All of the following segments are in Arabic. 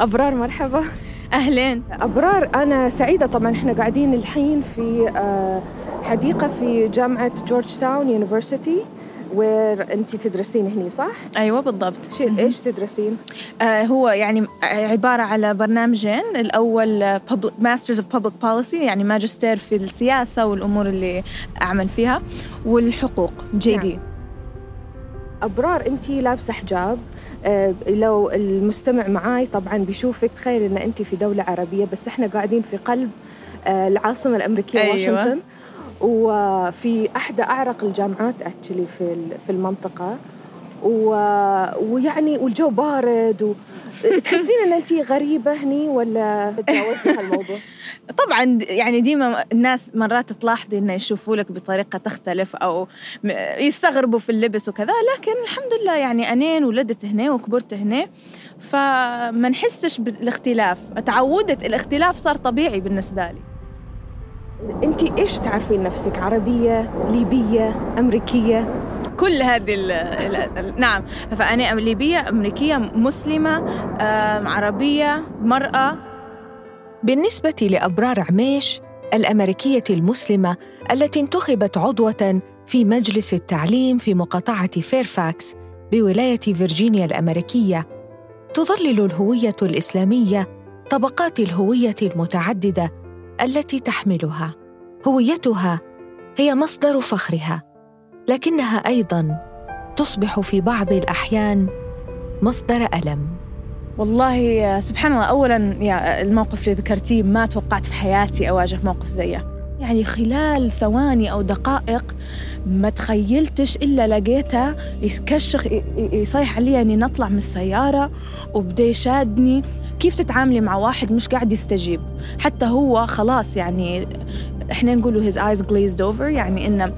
أبرار مرحبا. أهلين. أبرار أنا سعيدة طبعا. إحنا قاعدين الحين في آه، حديقة في جامعة جورج تاون University where أنت تدرسين هني صح؟ أيوة بالضبط. إيش تدرسين؟ آه هو يعني عبارة على برنامجين. الأول public masters of public policy يعني ماجستير في السياسة والأمور اللي أعمل فيها والحقوق JD نعم. أبرار. أنت لابسة حجاب. آه، لو المستمع معاي طبعا بيشوفك. تخيل إن انت في دولة عربية بس إحنا قاعدين في قلب آه، العاصمة الأمريكية أيوة. واشنطن. وفي احدى أعرق الجامعات اكشلي في في المنطقة. و- ويعني والجو بارد و... تحسين إن انت غريبة هني ولا تجاوزنا هالموضوع؟ طبعا يعني ديما الناس مرات تلاحظي انه يشوفوا لك بطريقة تختلف أو يستغربوا في اللبس وكذا لكن الحمد لله يعني أنين ولدت هنا وكبرت هنا فما نحسش بالاختلاف تعودت الاختلاف صار طبيعي بالنسبة لي انت إيش تعرفين نفسك؟ عربية، ليبية، أمريكية؟ كل هذه ال ال نعم. فأنا ليبية أمريكية مسلمة عربية مرأة. بالنسبة لأبرار عميش الأمريكية المسلمة التي انتخبت عضوة في مجلس التعليم في مقاطعة فيرفاكس بولاية فيرجينيا الأمريكية تظلل الهوية الإسلامية طبقات الهوية المتعددة التي تحملها. هويتها هي مصدر فخرها. لكنها أيضاً تصبح في بعض الأحيان مصدر ألم. والله سبحان الله أولا يا الموقف اللي ذكرتيه ما توقعت في حياتي أواجه موقف زيه. يعني خلال ثواني أو دقائق ما تخيلتش إلا لقيته يكشخ يصيح علي أني نطلع من السيارة وبدأ يشادني كيف تتعاملي مع واحد مش قاعد يستجيب. حتى هو خلاص يعني إحنا نقوله his eyes glazed over يعني إنه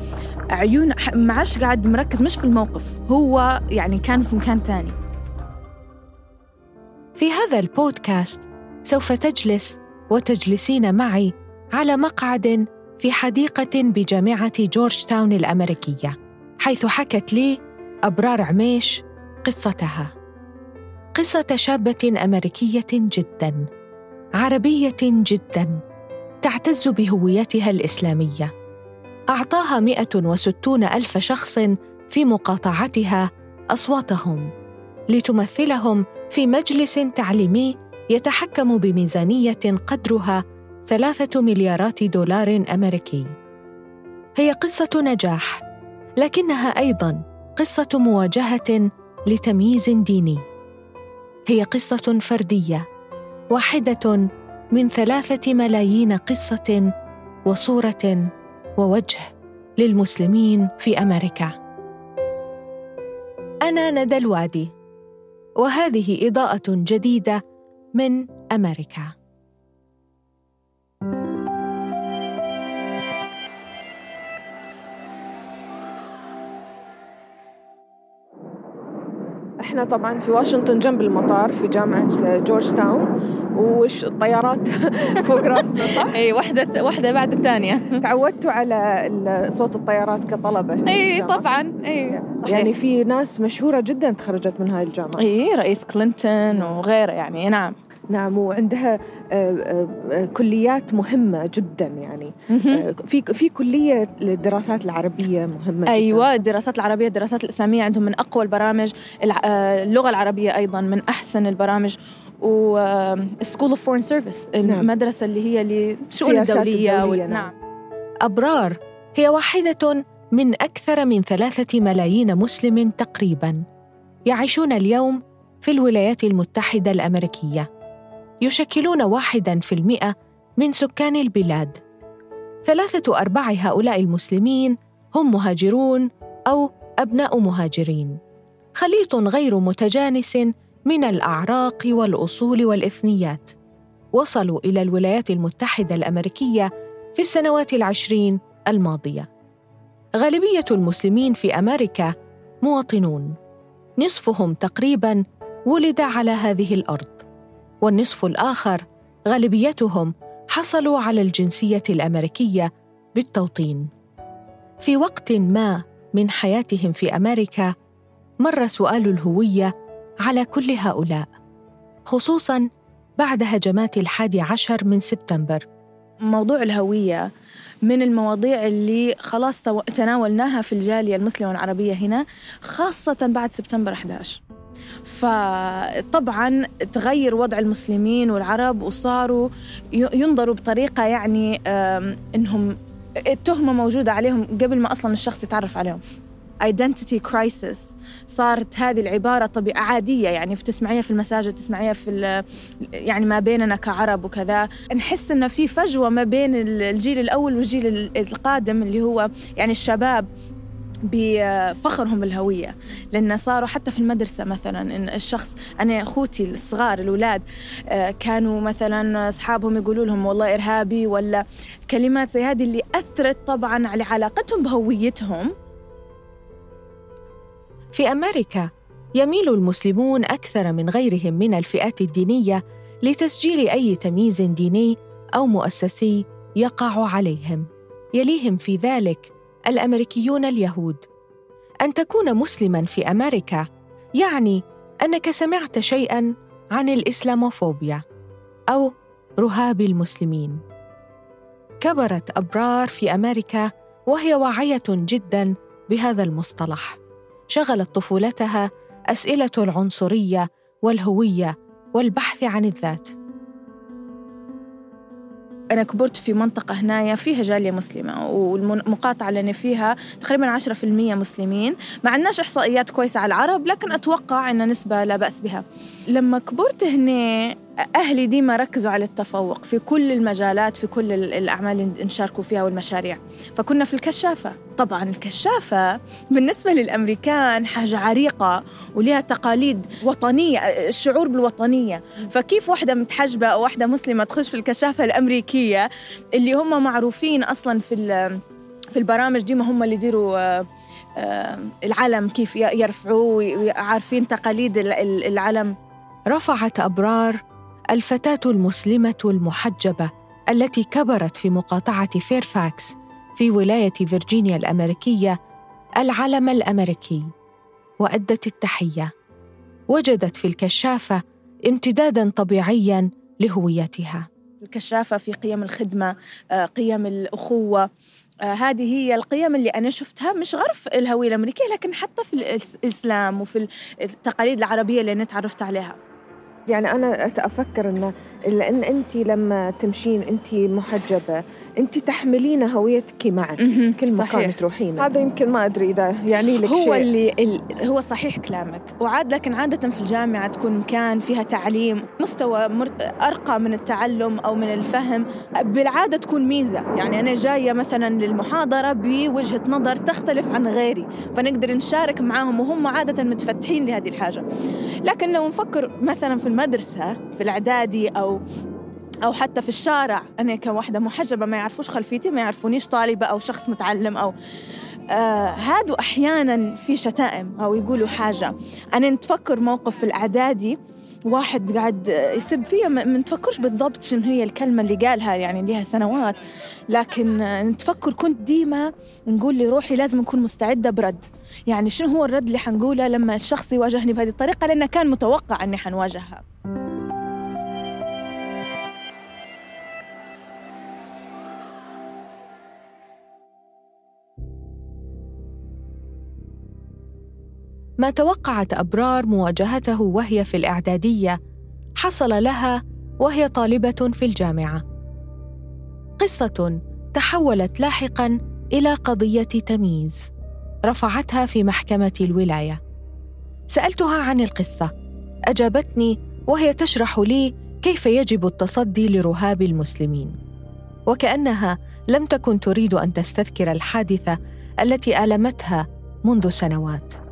عيون ما عادش قاعد مركز مش في الموقف هو يعني كان في مكان تاني. في هذا البودكاست سوف تجلس وتجلسين معي على مقعد في حديقة بجامعة جورج تاون الأمريكية حيث حكت لي أبرار عميش قصتها. قصة شابة أمريكية جدا عربية جدا تعتز بهويتها الإسلامية. أعطاها 160 ألف شخص في مقاطعتها أصواتهم لتمثلهم في مجلس تعليمي يتحكم بميزانية قدرها ثلاثة مليارات دولار أمريكي. هي قصة نجاح، لكنها أيضاً قصة مواجهة لتمييز ديني. هي قصة فردية، واحدة من ثلاثة ملايين قصة وصورة ووجه للمسلمين في أمريكا. أنا ندى الوادي، وهذه إضاءة جديدة من أمريكا. إحنا طبعا في واشنطن جنب المطار في جامعة جورج تاون وش الطيارات فوق راسنا صح؟ اي واحدة واحدة بعد الثانية. تعودتوا على صوت الطيارات في اي طبعا. اي؟ يعني في ناس مشهورة جدا تخرجت من هاي الجامعة. اي رئيس كلينتون وغيره يعني نعم. نعم وعندها آه، آه، آه، كليات مهمة جدا يعني في في كلية للدراسات العربية مهمة جدا. أيوه الدراسات العربية الدراسات الإسلامية عندهم من أقوى البرامج الع- اللغة العربية أيضا من أحسن البرامج و School of Foreign Service نعم. المدرسة اللي هي للشؤون الدولية، وال- نعم. نعم أبرار هي واحدة من أكثر من ثلاثة ملايين مسلم تقريباً يعيشون اليوم في الولايات المتحدة الأمريكية يشكلون واحداً في المئة من سكان البلاد. ثلاثة أرباع هؤلاء المسلمين هم مهاجرون أو أبناء مهاجرين. خليط غير متجانس من الأعراق والأصول والإثنيات. وصلوا إلى الولايات المتحدة الأمريكية في السنوات العشرين الماضية. غالبية المسلمين في أمريكا مواطنون، نصفهم تقريباً ولد على هذه الأرض، والنصف الآخر غالبيتهم حصلوا على الجنسية الأمريكية بالتوطين. في وقت ما من حياتهم في أمريكا مر سؤال الهوية على كل هؤلاء، خصوصاً بعد هجمات الحادي عشر من سبتمبر موضوع الهوية من المواضيع اللي خلاص تناولناها في الجالية المسلمة العربية هنا خاصة بعد سبتمبر 11 فطبعا تغير وضع المسلمين والعرب وصاروا ينظروا بطريقة يعني إنهم التهمة موجودة عليهم قبل ما أصلا الشخص يتعرف عليهم. Identity crisis صارت هذه العبارة طبيعة عادية يعني تسمعيها في المساجد تسمعيها في يعني ما بيننا كعرب وكذا. نحس إن في فجوة ما بين الجيل الأول والجيل القادم اللي هو يعني الشباب. بفخرهم بالهوية لأن صاروا حتى في المدرسة مثلا إن الشخص أنا أخوتي الصغار الأولاد آه، كانوا مثلا أصحابهم يقولوا لهم والله إرهابي ولا كلمات زي هذه اللي أثرت طبعا على علاقتهم بهويتهم. في أمريكا يميل المسلمون أكثر من غيرهم من الفئات الدينية لتسجيل أي تمييز ديني أو مؤسسي يقع عليهم يليهم في ذلك الأمريكيون اليهود. أن تكون مسلما في أمريكا يعني أنك سمعت شيئا عن الإسلاموفوبيا أو رهاب المسلمين. كبرت أبرار في أمريكا وهي واعية جدا بهذا المصطلح. شغلت طفولتها أسئلة العنصرية والهوية والبحث عن الذات. أنا كبرت في منطقة هنايا فيها جالية مسلمة والمقاطعة اللي أنا فيها تقريبا 10% مسلمين. ما عندناش إحصائيات كويسة على العرب لكن أتوقع أن نسبة لا بأس بها. لما كبرت هنا أهلي ديما ركزوا على التفوق في كل المجالات في كل الأعمال اللي نشاركوا فيها والمشاريع. فكنا في الكشافة. طبعا الكشافة بالنسبة للأمريكان حاجة عريقة ولها تقاليد وطنية الشعور بالوطنية. فكيف واحدة متحجبة أو واحدة مسلمة تخش في الكشافة الأمريكية اللي هم معروفين أصلا في في البرامج ديما هم اللي يديروا آه، آه، العلم كيف يرفعوه وعارفين تقاليد العلم. رفعت أبرار الفتاة المسلمة المحجبة التي كبرت في مقاطعة فيرفاكس في ولاية فيرجينيا الأمريكية العلم الأمريكي. وأدت التحية. وجدت في الكشافة امتدادا طبيعيا لهويتها. الكشافة في قيم الخدمة آه، قيم الأخوة. آه، هذه هي القيم اللي أنا شفتها مش غرف الهوية الأمريكية لكن حتى في الإسلام وفي التقاليد العربية اللي أنا تعرفت عليها. يعني أنا أفكر إن لأن أنت لما تمشين أنت محجبة انت تحملين هويتك معك. كل مكان تروحين. هذا يمكن ما أدري إذا يعني لك هو شيء. اللي ال... هو صحيح كلامك. وعاد لكن عادة في الجامعة تكون مكان فيها تعليم مستوى مر... أرقى من التعلم أو من الفهم. بالعادة تكون ميزة. يعني أنا جاية مثلا للمحاضرة بوجهة نظر تختلف عن غيري فنقدر نشارك معاهم وهم عادة متفتحين لهذه الحاجة. لكن لو نفكر مثلا في المدرسة في الإعدادي أو أو حتى في الشارع. أنا كواحده محجبة ما يعرفوش خلفيتي ما يعرفونيش طالبة أو شخص متعلم أو آه هادوا أحيانا في شتائم أو يقولوا حاجة. أنا نتفكر موقف في الأعدادي واحد قاعد يسب فيا ما نتفكرش بالضبط شنو هي الكلمة اللي قالها يعني لها سنوات. لكن نتفكر كنت ديما نقول لروحي لازم نكون مستعدة برد. يعني شنو هو الرد اللي حنقوله لما الشخص يواجهني بهذه الطريقة؟ لأنه كان متوقع أني حنواجهها. ما توقعت أبرار مواجهته وهي في الإعدادية. حصل لها وهي طالبة في الجامعة. قصة تحولت لاحقا إلى قضية تمييز رفعتها في محكمة الولاية. سألتها عن القصة. أجابتني وهي تشرح لي كيف يجب التصدي لرهاب المسلمين. وكأنها لم تكن تريد أن تستذكر الحادثة التي آلمتها منذ سنوات.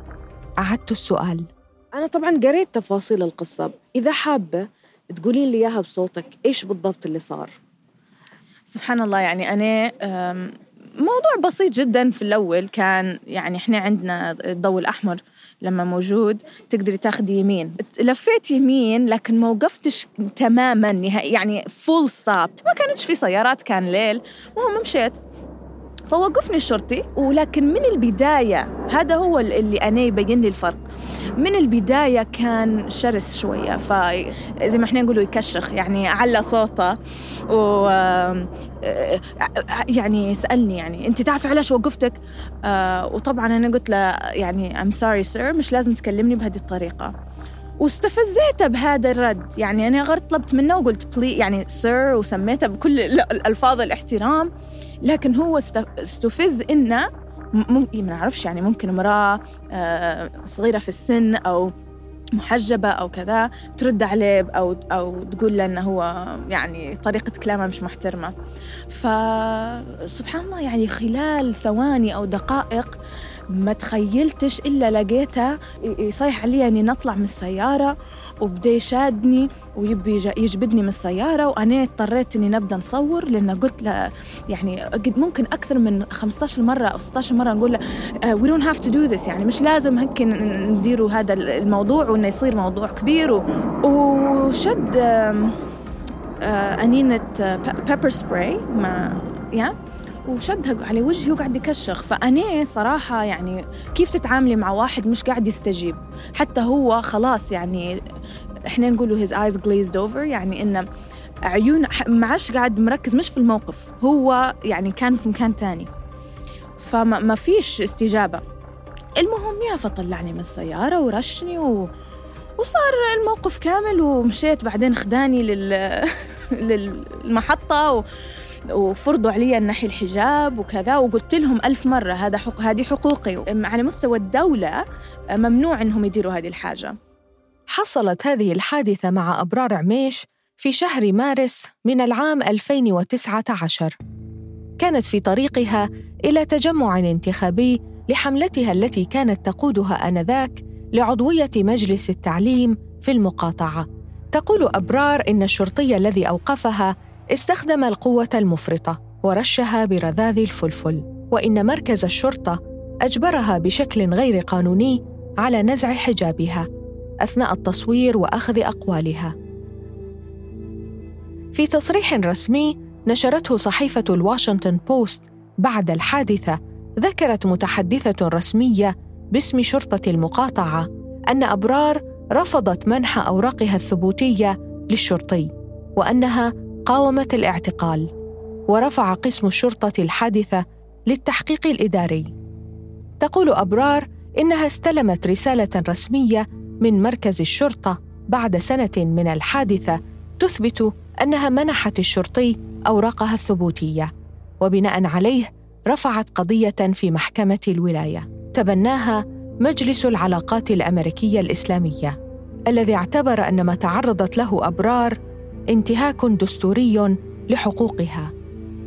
أعدت السؤال. أنا طبعا قريت تفاصيل القصة. إذا حابة تقولين لي إياها بصوتك إيش بالضبط اللي صار؟ سبحان الله يعني أنا موضوع بسيط جدا في الأول. كان يعني إحنا عندنا الضوء الأحمر لما موجود تقدري تاخذي يمين. لفيت يمين لكن ما وقفتش تماما نهائي يعني full stop ما كانتش في سيارات كان ليل. المهم مشيت. فوقفني الشرطي ولكن من البداية هذا هو اللي أنا يبين لي الفرق. من البداية كان شرس شوية فزي ما إحنا نقولوا يكشخ يعني على صوته و يعني سألني يعني أنت تعرفي علاش وقفتك؟ آه، وطبعا أنا قلت له يعني I'm sorry sir مش لازم تكلمني بهذه الطريقة. واستفزيته بهذا الرد يعني أنا غير طلبت منه وقلت بلي يعني سير وسميته بكل الألفاظ الاحترام. لكن هو استفز إنه ممكن ما نعرفش يعني ممكن امرأة آه، صغيرة في السن أو محجبة أو كذا ترد عليه أو أو تقول له إنه هو يعني طريقة كلامه مش محترمة. فسبحان الله يعني خلال ثواني أو دقائق ما تخيلتش إلا لقيته يصيح علي أني نطلع من السيارة وبدا يشادني ويبي يجبدني من السيارة وأنا اضطريت إني نبدأ نصور لأن قلت له يعني قد ممكن أكثر من 15 مرة أو 16 مرة نقول له we don't have to do this. يعني مش لازم هيك نديروا هذا الموضوع وإنه يصير موضوع كبير و... وشد أنينة بيبر سبراي ما يعني وشدها على وجهي وقاعد يكشخ. فأنا صراحة يعني كيف تتعاملي مع واحد مش قاعد يستجيب؟ حتى هو خلاص يعني إحنا نقوله his eyes glazed over يعني إنه عيون ما عادش قاعد مركز مش في الموقف. هو يعني كان في مكان تاني. فما فيش استجابة. المهم يا فطلعني من السيارة ورشني و... وصار الموقف كامل ومشيت بعدين خداني لل... للمحطة و... وفرضوا علي النحي الحجاب وكذا وقلت لهم ألف مرة هذا حق هذه حقوقي. على مستوى الدولة ممنوع أنهم يديروا هذه الحاجة. حصلت هذه الحادثة مع أبرار عميش في شهر مارس من العام 2019 كانت في طريقها إلى تجمع انتخابي لحملتها التي كانت تقودها آنذاك لعضوية مجلس التعليم في المقاطعة. تقول أبرار إن الشرطي الذي أوقفها استخدم القوة المفرطة ورشها برذاذ الفلفل وإن مركز الشرطة أجبرها بشكل غير قانوني على نزع حجابها أثناء التصوير وأخذ أقوالها. في تصريح رسمي نشرته صحيفة الواشنطن بوست بعد الحادثة ذكرت متحدثة رسمية باسم شرطة المقاطعة أن أبرار رفضت منح أوراقها الثبوتية للشرطي وأنها قاومت الاعتقال ورفع قسم الشرطة الحادثة للتحقيق الإداري. تقول أبرار إنها استلمت رسالة رسمية من مركز الشرطة بعد سنة من الحادثة تثبت أنها منحت الشرطي أوراقها الثبوتية وبناء عليه رفعت قضية في محكمة الولاية. تبناها مجلس العلاقات الأمريكية الإسلامية الذي اعتبر أن ما تعرضت له أبرار انتهاك دستوري لحقوقها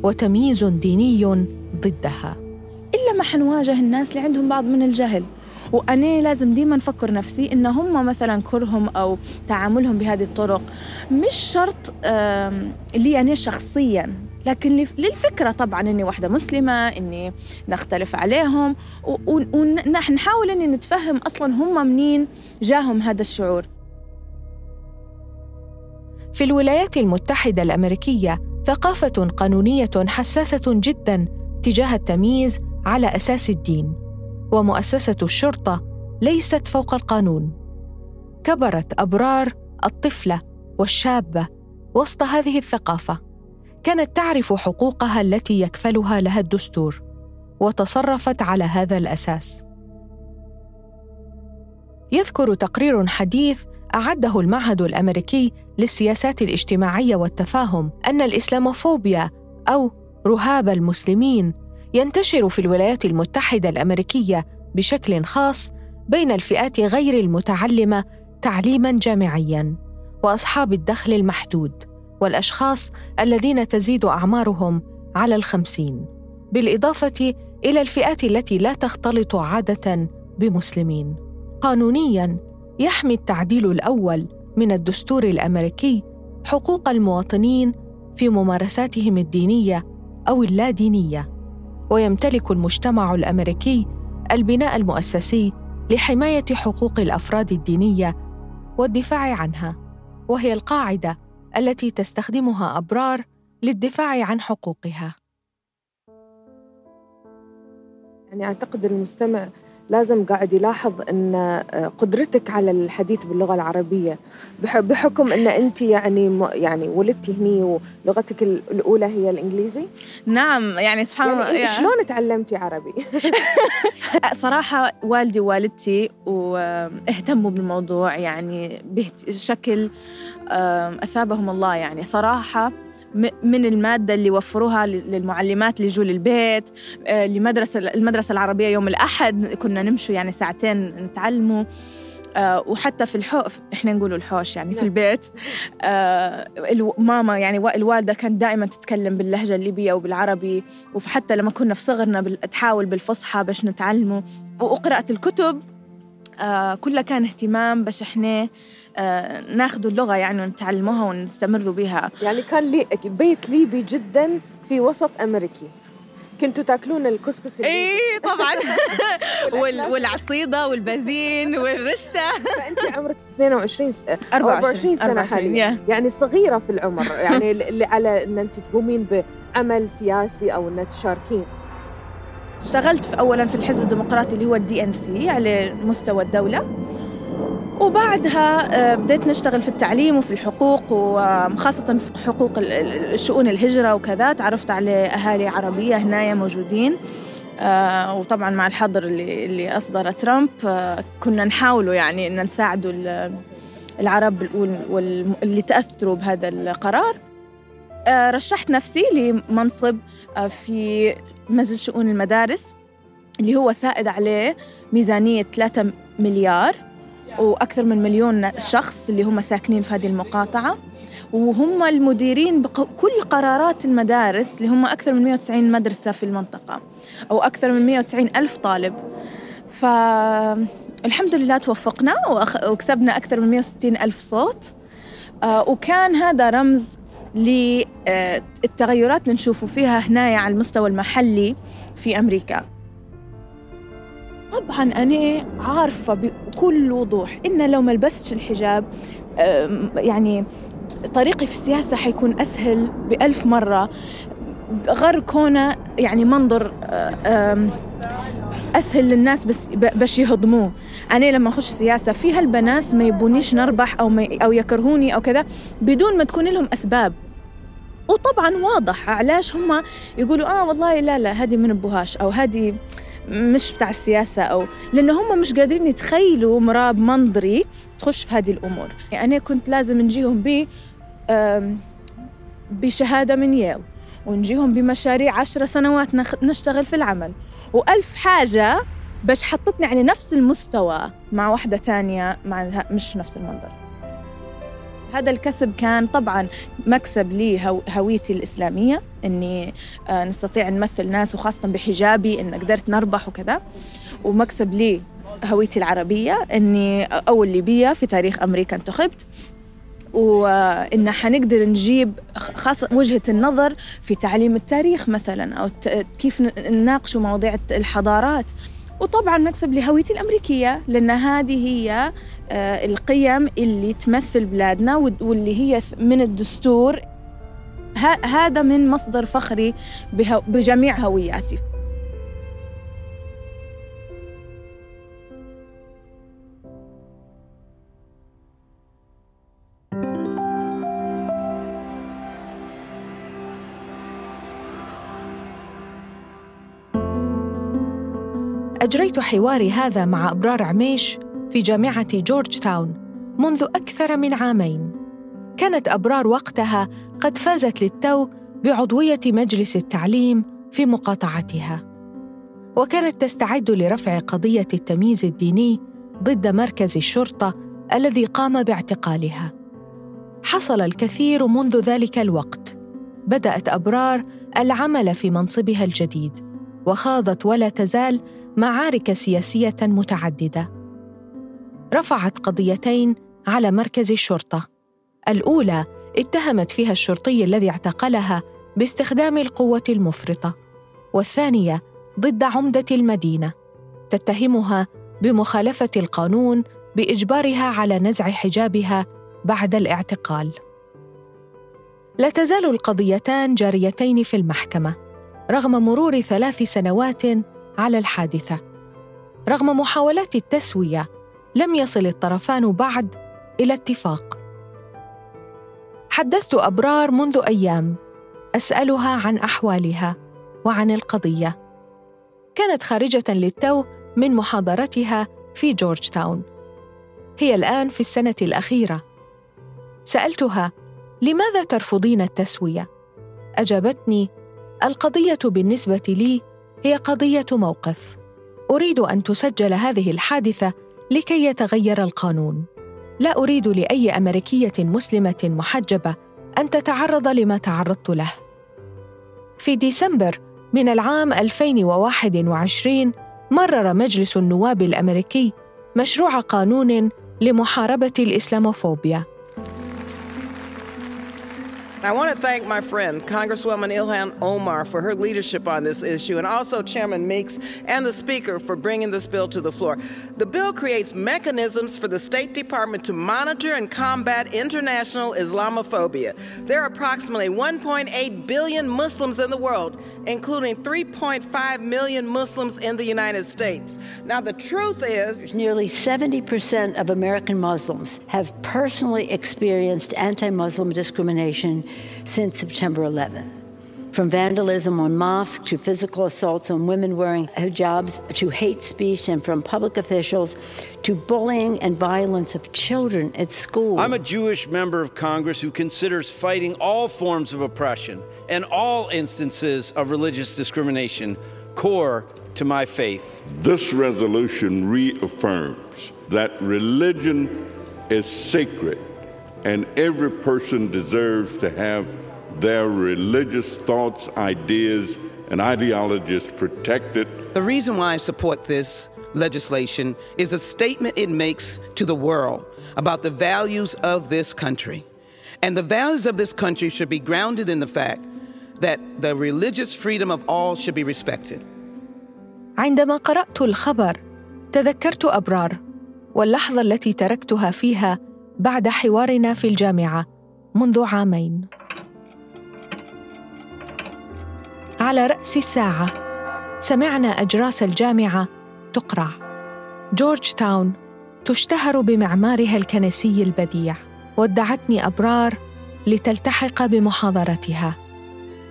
وتمييز ديني ضدها. إلا ما حنواجه الناس اللي عندهم بعض من الجهل. وأنا لازم ديما أفكر نفسي إن هم مثلا كرهم أو تعاملهم بهذه الطرق. مش شرط لي أنا شخصيا لكن للفكرة طبعا إني واحدة مسلمة إني نختلف عليهم ونحاول إني نتفهم أصلا هم منين جاهم هذا الشعور. في الولايات المتحدة الأمريكية ثقافة قانونية حساسة جدا تجاه التمييز على أساس الدين ومؤسسة الشرطة ليست فوق القانون. كبرت أبرار الطفلة والشابة وسط هذه الثقافة. كانت تعرف حقوقها التي يكفلها لها الدستور وتصرفت على هذا الأساس. يذكر تقرير حديث أعده المعهد الأمريكي للسياسات الاجتماعية والتفاهم أن الإسلاموفوبيا أو رهاب المسلمين ينتشر في الولايات المتحدة الأمريكية بشكل خاص بين الفئات غير المتعلمة تعليماً جامعياً وأصحاب الدخل المحدود والأشخاص الذين تزيد أعمارهم على الخمسين بالإضافة إلى الفئات التي لا تختلط عادة بمسلمين. قانونياً يحمي التعديل الأول من الدستور الأمريكي حقوق المواطنين في ممارساتهم الدينية أو اللادينية. ويمتلك المجتمع الأمريكي البناء المؤسسي لحماية حقوق الأفراد الدينية والدفاع عنها. وهي القاعدة التي تستخدمها أبرار للدفاع عن حقوقها. يعني أعتقد المستمع لازم قاعد يلاحظ أن قدرتك على الحديث باللغة العربية بحكم أن أنت يعني يعني ولدتي هني ولغتك الأولى هي الإنجليزي نعم يعني سبحان الله يعني شلون تعلمتي عربي؟ صراحة والدي ووالدتي واهتموا بالموضوع يعني بشكل أثابهم الله يعني صراحة من المادة اللي وفروها للمعلمات اللي يجوا للبيت آه، لمدرسة المدرسة العربية يوم الأحد كنا نمشوا يعني ساعتين نتعلموا آه وحتى في الحو إحنا نقول الحوش يعني في نعم. البيت آه ماما يعني الوالدة كانت دائما تتكلم باللهجة الليبية وبالعربي وحتى لما كنا في صغرنا تحاول بالفصحى باش نتعلمه وقراءه الكتب كلها كان اهتمام باش إحنا ناخذوا اللغة يعني ونتعلموها ونستمروا بها. يعني كان لي بيت ليبي جدا في وسط أمريكي. كنتوا تاكلون الكسكس اي طبعا. وال... والعصيدة والبازين والرشتة. فانت عمرك 22 24 سنة حاليا. يعني صغيرة في العمر. يعني اللي على إن أنت تقومين بعمل سياسي أو إن تشاركين. اشتغلت في اولا في الحزب الديمقراطي اللي هو ال DNC على مستوى الدولة. وبعدها آه، بديت نشتغل في التعليم وفي الحقوق وخاصة في حقوق الشؤون الهجرة وكذا. تعرفت على أهالي عربية هنايا موجودين آه، وطبعا مع الحظر اللي, اللي أصدر ترامب آه، كنا نحاولوا يعني أن نساعدوا العرب واللي تأثروا بهذا القرار. رشحت نفسي لمنصب في مجلس شؤون المدارس اللي هو سائد عليه ميزانية 3 مليار. وأكثر من مليون شخص اللي هم ساكنين في هذه المقاطعة. وهم المديرين بكل قرارات المدارس اللي هم أكثر من 190 مدرسة في المنطقة أو أكثر من 190 ألف طالب. فالحمد لله توفقنا وكسبنا أكثر من 160 ألف صوت. آه، وكان هذا رمز للتغيرات اللي نشوفوا فيها هنا على المستوى المحلي في أمريكا. طبعا أنا عارفة بكل وضوح إن لو ما لبستش الحجاب يعني طريقي في السياسة حيكون أسهل بألف مرة. غير كونه يعني منظر أسهل للناس بس باش يهضموه. أنا لما أخش سياسة في هالبنات ما يبونيش نربح أو ما أو يكرهوني أو كذا بدون ما تكون لهم أسباب. وطبعا واضح علاش هم يقولوا آه والله لا لا هذه من بوهاش أو هذه مش بتاع السياسة أو لأنه هم مش قادرين يتخيلوا مراب منظري تخش في هذه الأمور. يعني أنا كنت لازم نجيهم ب بشهادة من ييل ونجيهم بمشاريع عشر سنوات نشتغل في العمل. وألف حاجة باش حطتني على نفس المستوى مع واحدة تانية مع مش نفس المنظر. هذا الكسب كان طبعا مكسب لي هويتي الإسلامية إني آه، نستطيع نمثل ناس وخاصة بحجابي إن قدرت نربح وكذا. ومكسب لي هويتي العربية إني أول ليبية في تاريخ أمريكا انتخبت وإن حنقدر نجيب خاصة وجهة النظر في تعليم التاريخ مثلا أو كيف نناقش مواضيع الحضارات. وطبعا مكسب لهويتي الأمريكية لأن هذه هي آه، القيم اللي تمثل بلادنا واللي هي من الدستور. هذا من مصدر فخري بجميع هوياتي. أجريت حواري هذا مع أبرار عميش في جامعة جورج تاون منذ أكثر من عامين. كانت أبرار وقتها قد فازت للتو بعضوية مجلس التعليم في مقاطعتها. وكانت تستعد لرفع قضية التمييز الديني ضد مركز الشرطة الذي قام باعتقالها. حصل الكثير منذ ذلك الوقت. بدأت أبرار العمل في منصبها الجديد، وخاضت ولا تزال معارك سياسية متعددة. رفعت قضيتين على مركز الشرطة. الأولى اتهمت فيها الشرطي الذي اعتقلها باستخدام القوة المفرطة. والثانية ضد عمدة المدينة. تتهمها بمخالفة القانون بإجبارها على نزع حجابها بعد الاعتقال. لا تزال القضيتان جاريتين في المحكمة رغم مرور ثلاث سنوات على الحادثة. رغم محاولات التسوية لم يصل الطرفان بعد إلى اتفاق. حدثت أبرار منذ أيام أسألها عن أحوالها وعن القضية. كانت خارجة للتو من محاضرتها في جورج تاون هي الآن في السنة الأخيرة. سألتها لماذا ترفضين التسوية؟ أجابتني القضية بالنسبة لي هي قضية موقف. أريد أن تسجل هذه الحادثة لكي يتغير القانون. لا أريد لأي أمريكية مسلمة محجبة أن تتعرض لما تعرضت له. في ديسمبر من العام 2021 مرر مجلس النواب الأمريكي مشروع قانون لمحاربة الإسلاموفوبيا. I want to thank my friend, Congresswoman Ilhan Omar, for her leadership on this issue, and also Chairman Meeks and the Speaker for bringing this bill to the floor. The bill creates mechanisms for the State Department to monitor and combat international Islamophobia. There are approximately 1.8 billion Muslims in the world, including 3.5 million Muslims in the United States. Now, the truth is nearly 70% of American Muslims have personally experienced anti Muslim discrimination since September 11th. From vandalism on mosques to physical assaults on women wearing hijabs to hate speech and from public officials to bullying and violence of children at school. I'm a Jewish member of Congress who considers fighting all forms of oppression and all instances of religious discrimination core to my faith. This resolution reaffirms that religion is sacred and every person deserves to have their religious thoughts, ideas, and ideologies protected. The reason why I support this legislation is a statement it makes to the world about the values of this country. And the values of this country should be grounded in the fact that the religious freedom of all should be respected. عندما قرأت الخبر تذكرت أبرار واللحظة التي تركتها فيها بعد حوارنا في الجامعة منذ عامين. على رأس الساعة سمعنا أجراس الجامعة تقرع. جورج تاون تشتهر بمعمارها الكنسي البديع، ودعتني أبرار لتلتحق بمحاضرتها.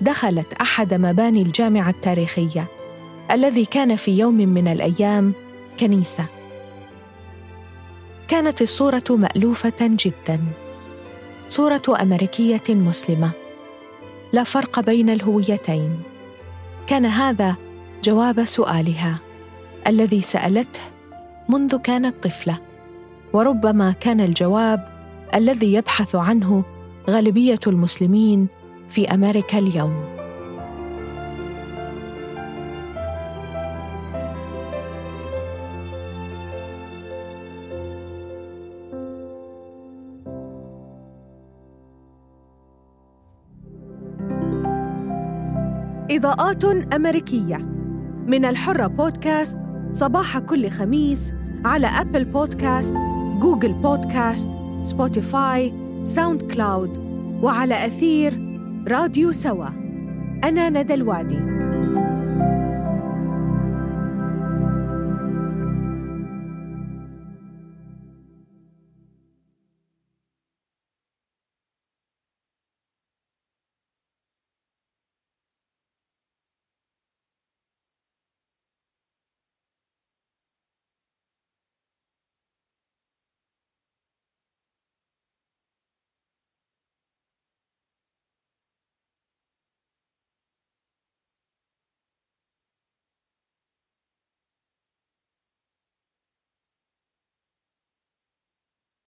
دخلت أحد مباني الجامعة التاريخية الذي كان في يوم من الأيام كنيسة. كانت الصورة مألوفة جدا. صورة أمريكية مسلمة. لا فرق بين الهويتين. كان هذا جواب سؤالها الذي سألته منذ كانت طفلة وربما كان الجواب الذي يبحث عنه غالبية المسلمين في أمريكا اليوم إضاءات أمريكية. من الحرة بودكاست صباح كل خميس على Apple Podcast، Google Podcast، Spotify، SoundCloud وعلى أثير راديو سوا. أنا ندى الوادي.